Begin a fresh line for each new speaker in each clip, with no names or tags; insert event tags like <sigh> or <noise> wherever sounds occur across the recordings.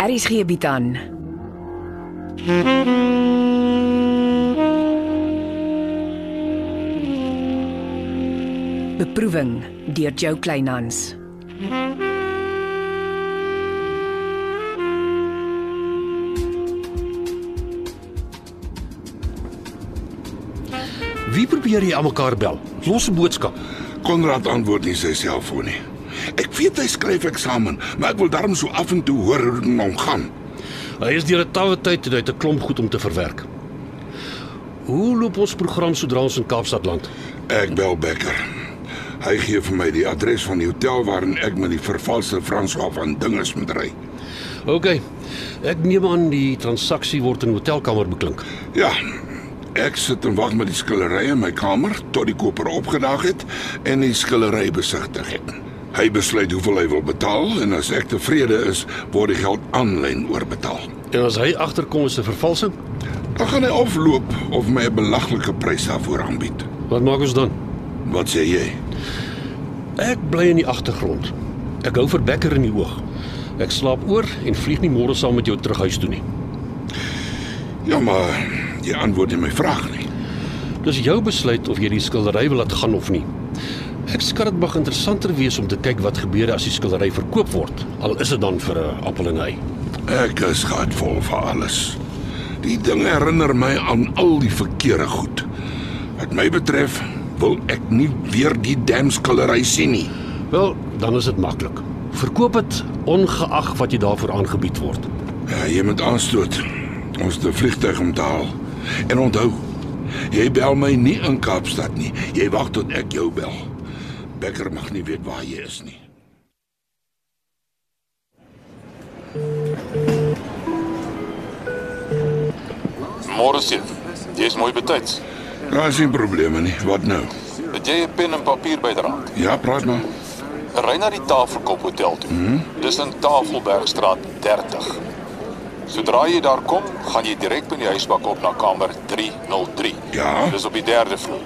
Aries gee bied aan. Beproeving deur Jo Kleinhans.
Wie probeer jy almekaar bel? Los 'n boodskap.
Konrad antwoord nie sy selfoon nie. Ek weet hy skryf eksamen, maar ek wil darm so af en toe hoor hoe dit hom gaan.
Hy is deur 'n tawwe tyd en hy het 'n klomp goed om te verwerk. Hoe loop ons program sodra ons in Kaapstad land?
Ek bel Becker. Hy gee vir my die adres van die hotel waarin ek met die vervalste François van Dinges moet ry.
OK. Ek neem aan die transaksie word in hotelkamer beklink.
Ja. Ek sit en wag met die skillery in my kamer tot die koper opgedag het en die skillery besigtig het. Hy besluit hoeveel hy wil betaal en as ek tevrede is, word die geld aanlyn oorbetaal.
En as hy agterkom is 'n vervalsing,
Dan gaan hy afloop of my 'n belaglike prys daarvoor aanbied.
wat maak ons dan?
Wat sê jy?
Ek bly in die agtergrond. Ek hou vir Becker in die oog. Ek slaap oor en vlieg nie môre saam met jou terug huis toe nie.
Ja, maar jy antwoord nie my vraag nie.
Dis jou besluit of jy die skildery wil laat gaan of nie. Ek skat dit mag interessanter wees om te kyk wat gebeur as die skildery verkoop word, al is dit dan vir 'n appel en ei.
Ek is gatvol vir alles. Die ding herinner my aan al die verkeerde goed. Wat my betref, wil ek nie weer die damskillery sien nie.
Wel, dan is dit maklik. Verkoop dit ongeag wat jy daarvoor aangebied word.
Ja, jy moet aanstoot. Ons 'n vliegtuig om te haal. En onthou, jy bel my nie in Kaapstad nie. Jy wag tot ek jou bel. Becker mag nie weet waar jy is nie.
Môre seef. Jy's mooi betyds.
Daar is nie probleme nie. Wat nou?
Het jy 'n pen en papier byderhand?
Ja, praat maar.
Ry na die Tafelkop Hotel toe. Hmm? Dis in Tafelbergstraat 30. Sodra jy daar kom, gaan jy direk by die huisbak op na kamer 303.
Ja?
Dis op die derde vloer.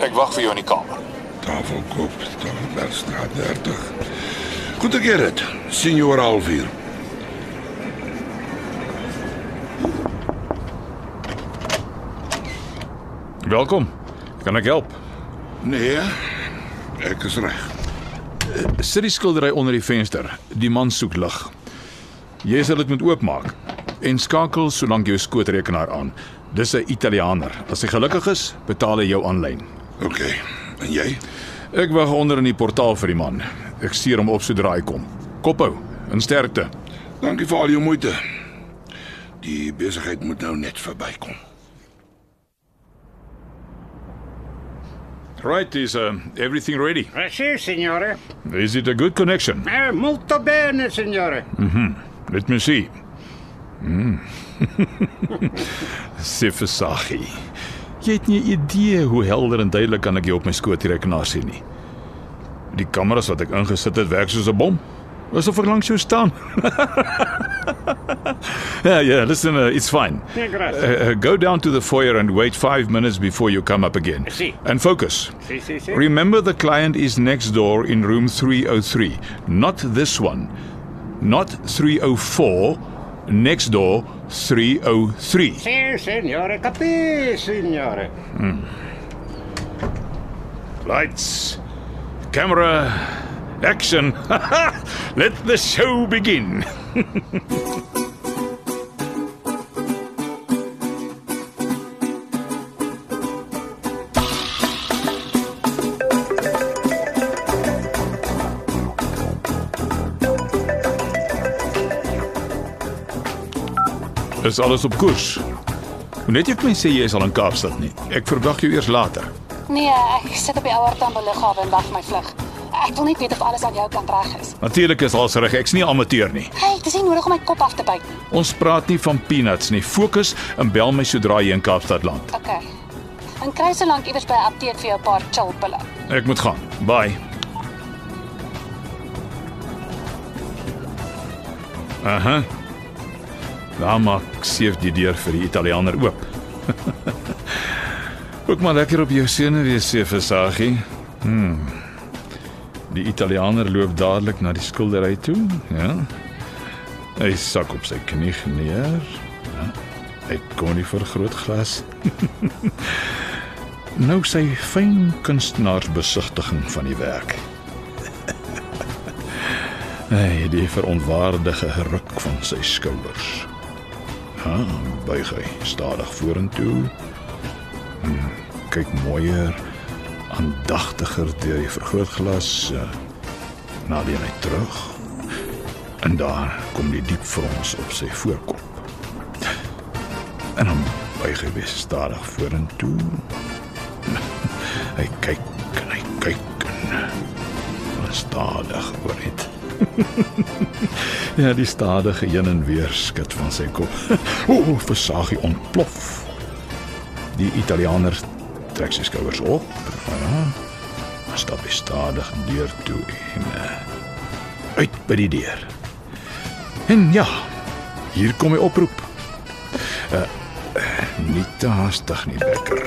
Ek wag vir jou in die kamer.
Tafelkop, Tafelbergstraat 30. Goed ek het dit. Sien jou oor halfuur.
Welkom. Kan ek help?
Nee, ek is reg.
Sit die skildery onder die venster. Die man soek lig. Jy sal dit moet oopmaak en skakel solank jou skootrekenaar aan. Dis 'n Italianer. As hy gelukkig is, betaal hy jou aanlyn.
OK. En jy?
Ek wag onder in die portaal vir die man. Ek stuur hom op sodra hy kom. Kophou en sterkte.
Dankie vir al jou moeite. Die besigheid moet nou net verbykom.
Right, is uh, everything ready?
Sì, signore.
Is it a good connection?
Eh, molto bene, signore.
Let me see. <laughs> Mm. Sifasagi. Jy het nie 'n idee hoe helder en duidelik kan ek jou op my skootrekenaar sien nie. Die kameras wat ek ingesit het, werk soos 'n bom. Asof ek langs jou staan. yeah, <laughs> yeah, listen, uh, it's fine.
Grazie.
Uh, uh, go down to the foyer and wait 5 minutes before you come up again.
Sì.
And focus.
Sì, sì, sì.
Remember the client is next door in room 303, not this one. Not 304, next door 303.
Sì, signore, capì, signore. Hmm.
Lights, camera, action. <laughs> Let the show begin. <laughs> Is alles op koers? Net ek my sê jy is al in Kaapstad nie. Ek verwag jou eers later.
Nee, ek sit op die ouer Tambo lughawe en wag vir my vlug. Ek wil net weet of alles aan jou kant reg is.
Natuurlik is alles reg. Ek's nie amateur nie.
Hey, dis nie nodig om my kop af te byt nie.
Ons praat nie van peanuts nie. Fokus en bel my sodra jy in Kaapstad land.
Okay. En kry so lank iewers by 'n apteek vir jou 'n paar chill pille.
Ek moet gaan. Bye. Aha. Daar maak seef die deur vir die Italianer oop. <laughs> Ook maar lekker op jou senuwees, Sefasagi. Hmm. Die Italianer loop dadelik na die skildery toe, ja. Hy sak op sy knie neer. Ja, hy kon nie vir groot glas. <laughs> nou sy fyn kunstenaarsbesigtiging van die werk. <laughs> Hy die verontwaardige ruk van sy skouers. Ha, buig hy stadig vorentoe. Hmm, kyk mooier, aandagtiger deur die vergrootglas. Uh, nader hy terug. En daar kom die diep frons op sy voorkop. En dan buig hy weer stadig vorentoe. <laughs> Hy kyk en hy kyk en dan stadig oor dit. Ja, die stadige heen en weer skud van sy kop. <laughs> O, oh, versagie ontplof. Die Italianer trek sy skouers op. Ja. Stap stadig deur toe en uh, uit by die deur. En ja, hier kom hy oproep. Uh, nie te haastig nie, Becker.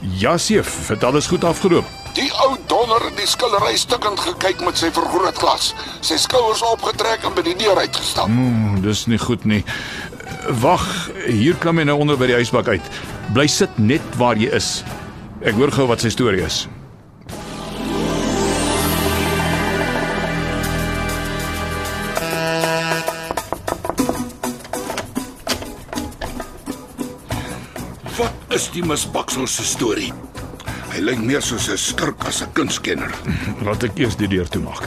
Ja, seef, het alles goed afgeloop.
Die ou donder in die skillery stukkend gekyk met sy vergrootglas. Sy skouers opgetrek en by die deur uitgestap.
Mm, dis nie goed nie. Wag, hier klim jy nou onder by die huisbak uit. Bly sit net waar jy is. Ek hoor gou wat sy storie is.
Wat is die misbaksel se storie? Hy lyk meer soos 'n skurk as 'n kunskenner. <laughs>
Laat ek eers die deur toemaak.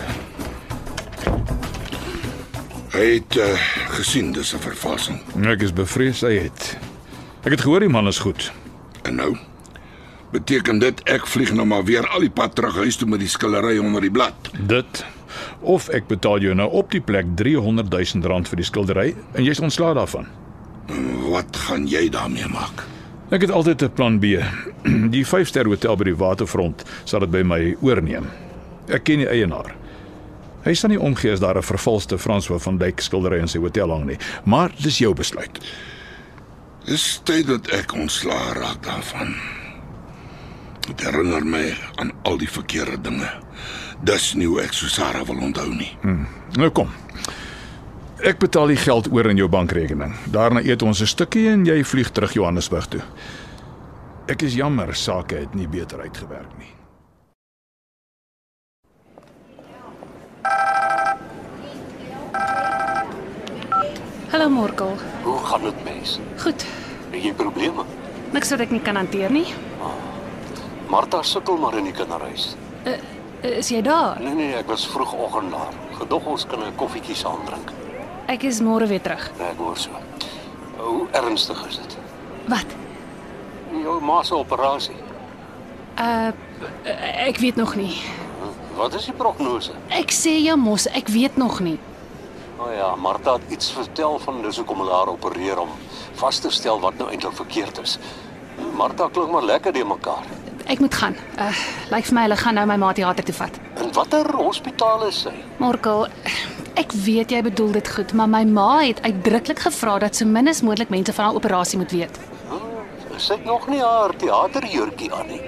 Hy het uh, gesien dis 'n vervalsing.
Ek is bevrees hy het. Ek het gehoor die man is goed.
En nou beteken dit ek vlieg nou maar weer al die pad terug huis toe met die skillery onder die blad.
Dit of ek betaal jou nou op die plek 300 000 rand vir die skildery en jy's ontslae daarvan.
Wat gaan jy daarmee maak?
Ek het altyd 'n plan B. <clears throat> Die 5-ster hotel by die waterfront sal dit by my oorneem. Ek ken die eienaar. Hy sal nie omgee as daar 'n vervalste François van Dyk skildery in sy hotel hang nie, maar dis jou besluit.
Dis tyd dat ek ontslaa raak daarvan. Dit herinner my aan al die verkeerde dinge. Dis nie hoe ek so Sarah wil onthou nie.
Nou kom. Ek betaal die geld oor in jou bankrekening. Daarna eet ons 'n stukkie en jy vlieg terug Johannesburg toe. Ek is jammer sake het nie beter uitgewerk nie.
Hallo Morkel.
Hoe gaan dit mens?
Goed.
Het jy probleme?
Niks wat ek nie kan hanteer nie.
Martha sukkel maar in die kinderhuis.
Uh, is jy daar?
Nee nee, ek was vroegoggend daar. Gedog ons kan 'n koffietjie saam drink.
Ek is môre weer terug.
Ek hoor so. Hoe ernstig is dit?
Wat?
Jou ma se operasie.
Uh ek weet nog nie.
Wat is die prognose?
Ek sê jou mos, ek weet nog nie.
O oh ja, Martha het iets vertel van dis hoekom hulle haar opereer om vas te stel wat nou eintlik verkeerd is. Martha klink maar lekker die mekaar.
Ek moet gaan. Uh lyk vir my hulle gaan nou my ma teater toe vat.
In watter hospitaal is sy?
Morkel, ek weet jy bedoel dit goed, maar my ma het uitdruklik gevra dat so min as moontlik mense van haar operasie moet weet.
Sy het nog nie haar teaterjurkie aan nie.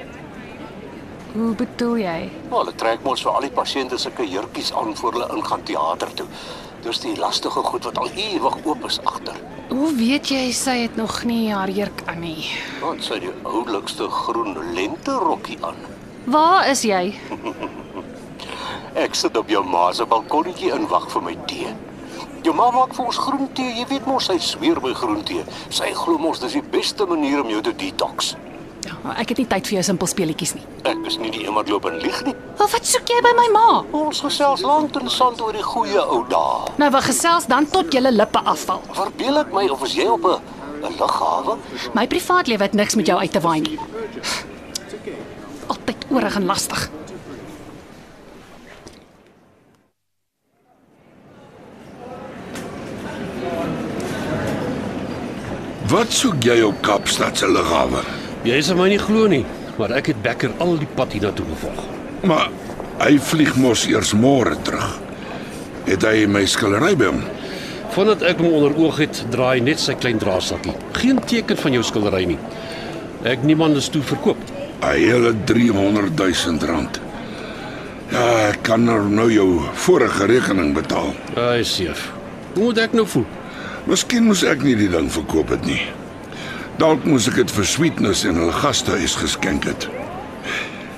Hoe bedoel jy?
Nou, hulle trek mos vir al die pasiënte sulke jurkies aan voor hulle ingaan teater toe. Dis die lastige goed wat al ewig oop is agter.
Hoe weet jy sy het nog nie haar jurk aan nie?
Want sy het die oulikste groen lente rokkie aan.
Waar is jy? <laughs>
Ek sit op jou ma se balkonnetjie en wag vir my tee. Jou ma maak vir ons groen tee. Jy weet mos sy sweer by groen tee. Sy glo mos dis die beste manier om jou te detox.
Ja, ek het nie tyd vir jou simpel speletjies nie.
Ek is nie die een wat loop en lieg nie.
Wel, wat soek jy by my ma?
Ons gesels lank en sand oor die goeie ou dae.
Nou, we gesels dan tot julle lippe afval.
Verbeel ek my of is jy op 'n 'n lughawe?
My privaatlewe het niks met jou uit te waai nie. Altyd oorig en lastig.
Wat soek jy op Kaapstad se lughawe?
Jy sal my nie glo nie, maar ek het Becker al die pad hiernatoe gevolg.
Maar hy vlieg mos eers môre terug. Het hy my skillery by hom?
Vandat ek hom onder oog het, draai net sy klein draagsakkie. Geen teken van jou skildery nie. Ek niemand is toe verkoop.
'n Hele 300 000 rand. Ja, Ek kan nou jou vorige rekening betaal.
Ai, seef. Hoe moet ek nou voel?
Miskien moes ek nie die ding verkoop het nie. Dalk moes ek dit vir Sweetness en hulle gastehuis geskenk het.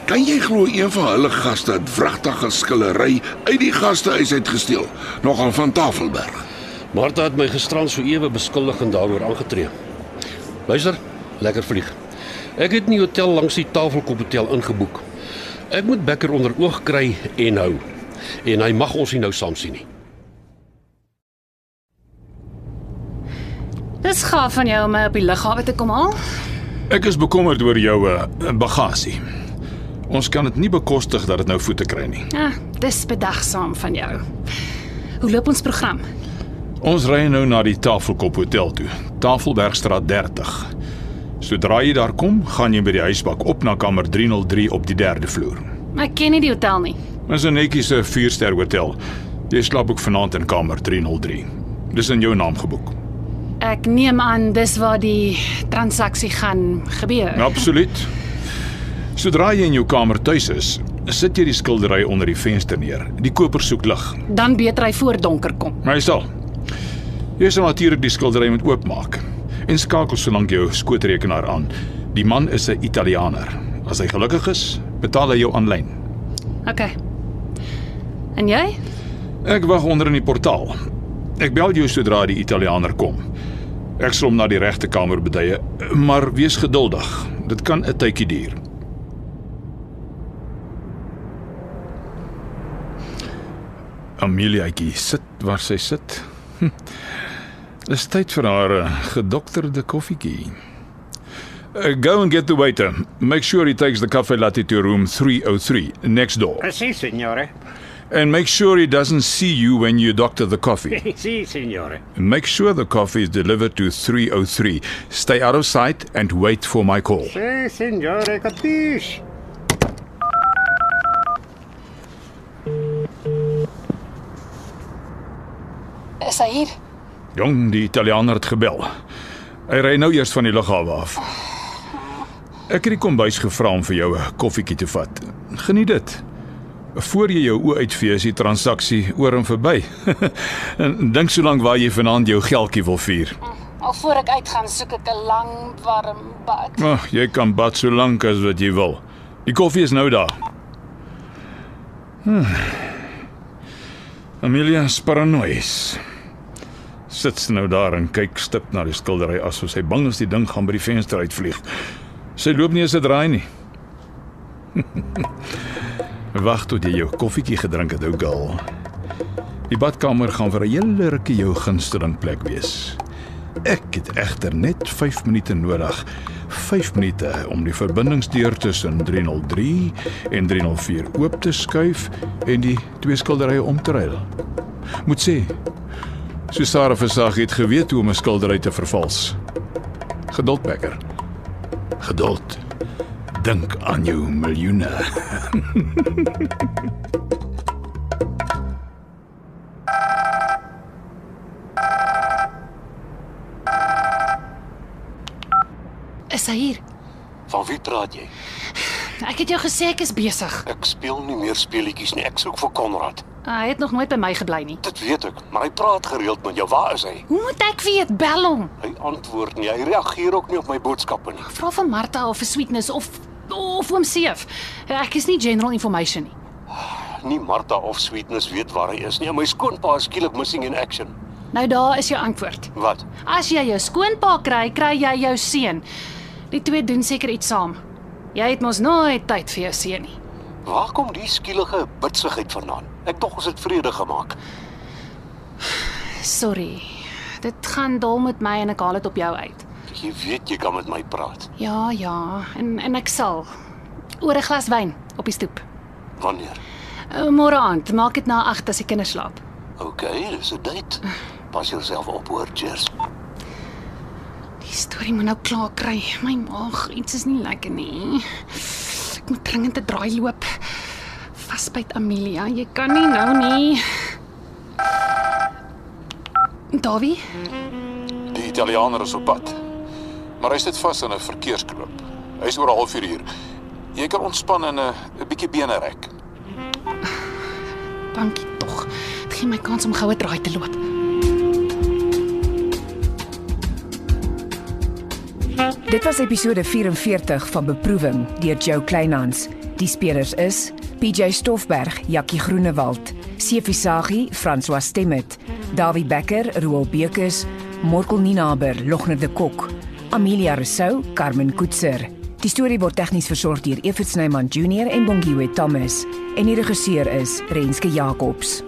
Kan jy glo een van hulle gaste het vragtige skillery uit die gastehuis uitgesteel, nogal van Tafelberg.
Martha het my gisterand so ewe beskuldigend daaroor aangetree. Luister, lekker vlieg. Ek het nie hotel langs die Tafelkop hotel ingeboek. Ek moet Becker onder oog kry en hou. En hy mag ons nie nou saam sien nie.
Dis gaaf van jou om my op die lughawe te kom haal.
Ek is bekommerd oor jou uh, bagasie. Ons kan dit nie bekostig dat dit nou voete kry nie.
Ja, dis bedagsaam van jou. Hoe loop ons program?
Ons ry nou na die Tafelkop hotel toe, Tafelbergstraat 30. Sodra jy daar kom, gaan jy by die huisbak op na kamer 303 op die 3de vloer.
Ek ken nie die hotel nie.
Dis 'n netjiese 4-ster hotel. Jy slaap ook vanaand in kamer 303. Dis in jou naam geboek.
Ek neem aan dis waar die transaksie gaan gebeur.
Absoluut. Sodra jy in jou kamer tuis is, sit jy die skildery onder die venster neer. Die koper soek lig.
Dan beter hy voor donker kom.
Maar hy sal. Jy sal natuurlik die skildery moet oopmaak en skakel solank jou skootrekenaar aan. Die man is 'n Italianer. As hy gelukkig is, betaal hy jou aanlyn.
OK. En jy?
Ek wag onder in die portaal. Ek bel jou sodra die Italianer kom. Ek sal hom na die regte kamer beduie, maar wees geduldig. Dit kan 'n tydjie duur. Ameliaetjie sit waar sy sit. Hm. Dis tyd vir haar uh, gedokterde koffietjie. Uh, go and get the waiter. Make sure he takes the cafe latte to room 303 next door.
Sì, signore.
And make sure he doesn't see you when you doctor the coffee. <laughs>
sì, signore.
Make sure the coffee is delivered to 303. Stay out of sight and wait for my call.
Sì, signore, capisci?
Is hy hier?
Jong, die Italianer het gebel. Hy ry nou eers van die lughawe af. Ek het die kombuis gevra om vir jou 'n koffietjie te vat. Geniet dit. Voor jy jou oë uitvee is die transaksie oor en verby. <laughs> en dink so lank waar jy vanaand jou geldjie wil vier.
Alvoor ek uitgaan, soek ek 'n lang, warm bad.
Ag, oh, jy kan bad so lank as wat jy wil. Die koffie is nou daar. Hmm. Amelia Sparanois. Sit nou daar en kyk stip na die skildery asof sy bang is die ding gaan by die venster uitvlieg. Sy loop nie eens 'n draai nie. <laughs> Wag tot jy jou koffietjie gedrink het, ou gal. Die badkamer gaan vir 'n hele rukkie jou gunsteling plek wees. Ek het egter net 5 minute nodig. 5 minute om die verbindingsdeur tussen 303 en 304 oop te skuif en die twee skilderye om te ruil. Moet sê, so Sarah Versag het geweet hoe om 'n skildery te vervals. Geduld, Becker. Geduld. Dink aan jou miljoene.
Is hy hier?
Van wie praat jy?
Ek het jou gesê ek is besig.
Ek speel nie meer speletjies nie. Ek soek vir Konrad.
Hy het nog nooit by my gebly nie.
Dit weet ek, maar hy praat gereeld met jou. Waar is hy?
Hoe moet ek weet? Bel hom.
Hy antwoord nie. Hy reageer ook nie op my boodskappe nie.
Vra vir Martha of vir Sweetness of of oom Seef. Ek is nie general information nie.
Nie Martha of Sweetness weet waar hy is nie. My skoonpa is skielik missing in action.
Nou daar is jou antwoord.
Wat?
As jy jou skoonpa kry, kry jy jou seun. Die twee doen seker iets saam. Jy het mos nooit tyd vir jou seun nie.
Waar kom die skielige bitsigheid vandaan? Ek tog ons het vrede gemaak.
Sorry. Dit gaan dol met my en ek haal dit op jou uit.
Jy weet jy kan met my praat.
Ja, ja, en en ek sal oor 'n glas wyn op die stoep.
Wanneer?
Uh, Môre aand, maak dit na 8 as die kinders slaap.
OK, dis 'n date. <laughs> Pas jouself op, hoor, Cheers.
Die storie moet nou klaar kry. My maag, iets is nie lekker nie. Ek moet dringend 'n draai loop. Vasbyt Amelia, jy kan nie nou nie. Davie,
Die Italianer is op pad. Maar hy sit vas in 'n verkeerskloop. Hy's oor 'n halfuur hier. Jy kan ontspan in 'n 'n bietjie bene rek. <laughs>
Dankie tog. Dit gee my kans om goue draai te loop.
Dit was episode 44 van Beproewing deur Jo Kleinhans. Die spelers is PJ Stoffberg, Jakkie Groenewald, Sefisagi, François Stemmet, Dawie Becker, Roel Bekes, Morkel Ninaber, Logner de Kok, Amelia Rousseau, Carmen Koetser. Die storie word tegnies versorg deur Evert Snyman Junior en Bongwe Thomas en die regisseur is Renske Jacobs.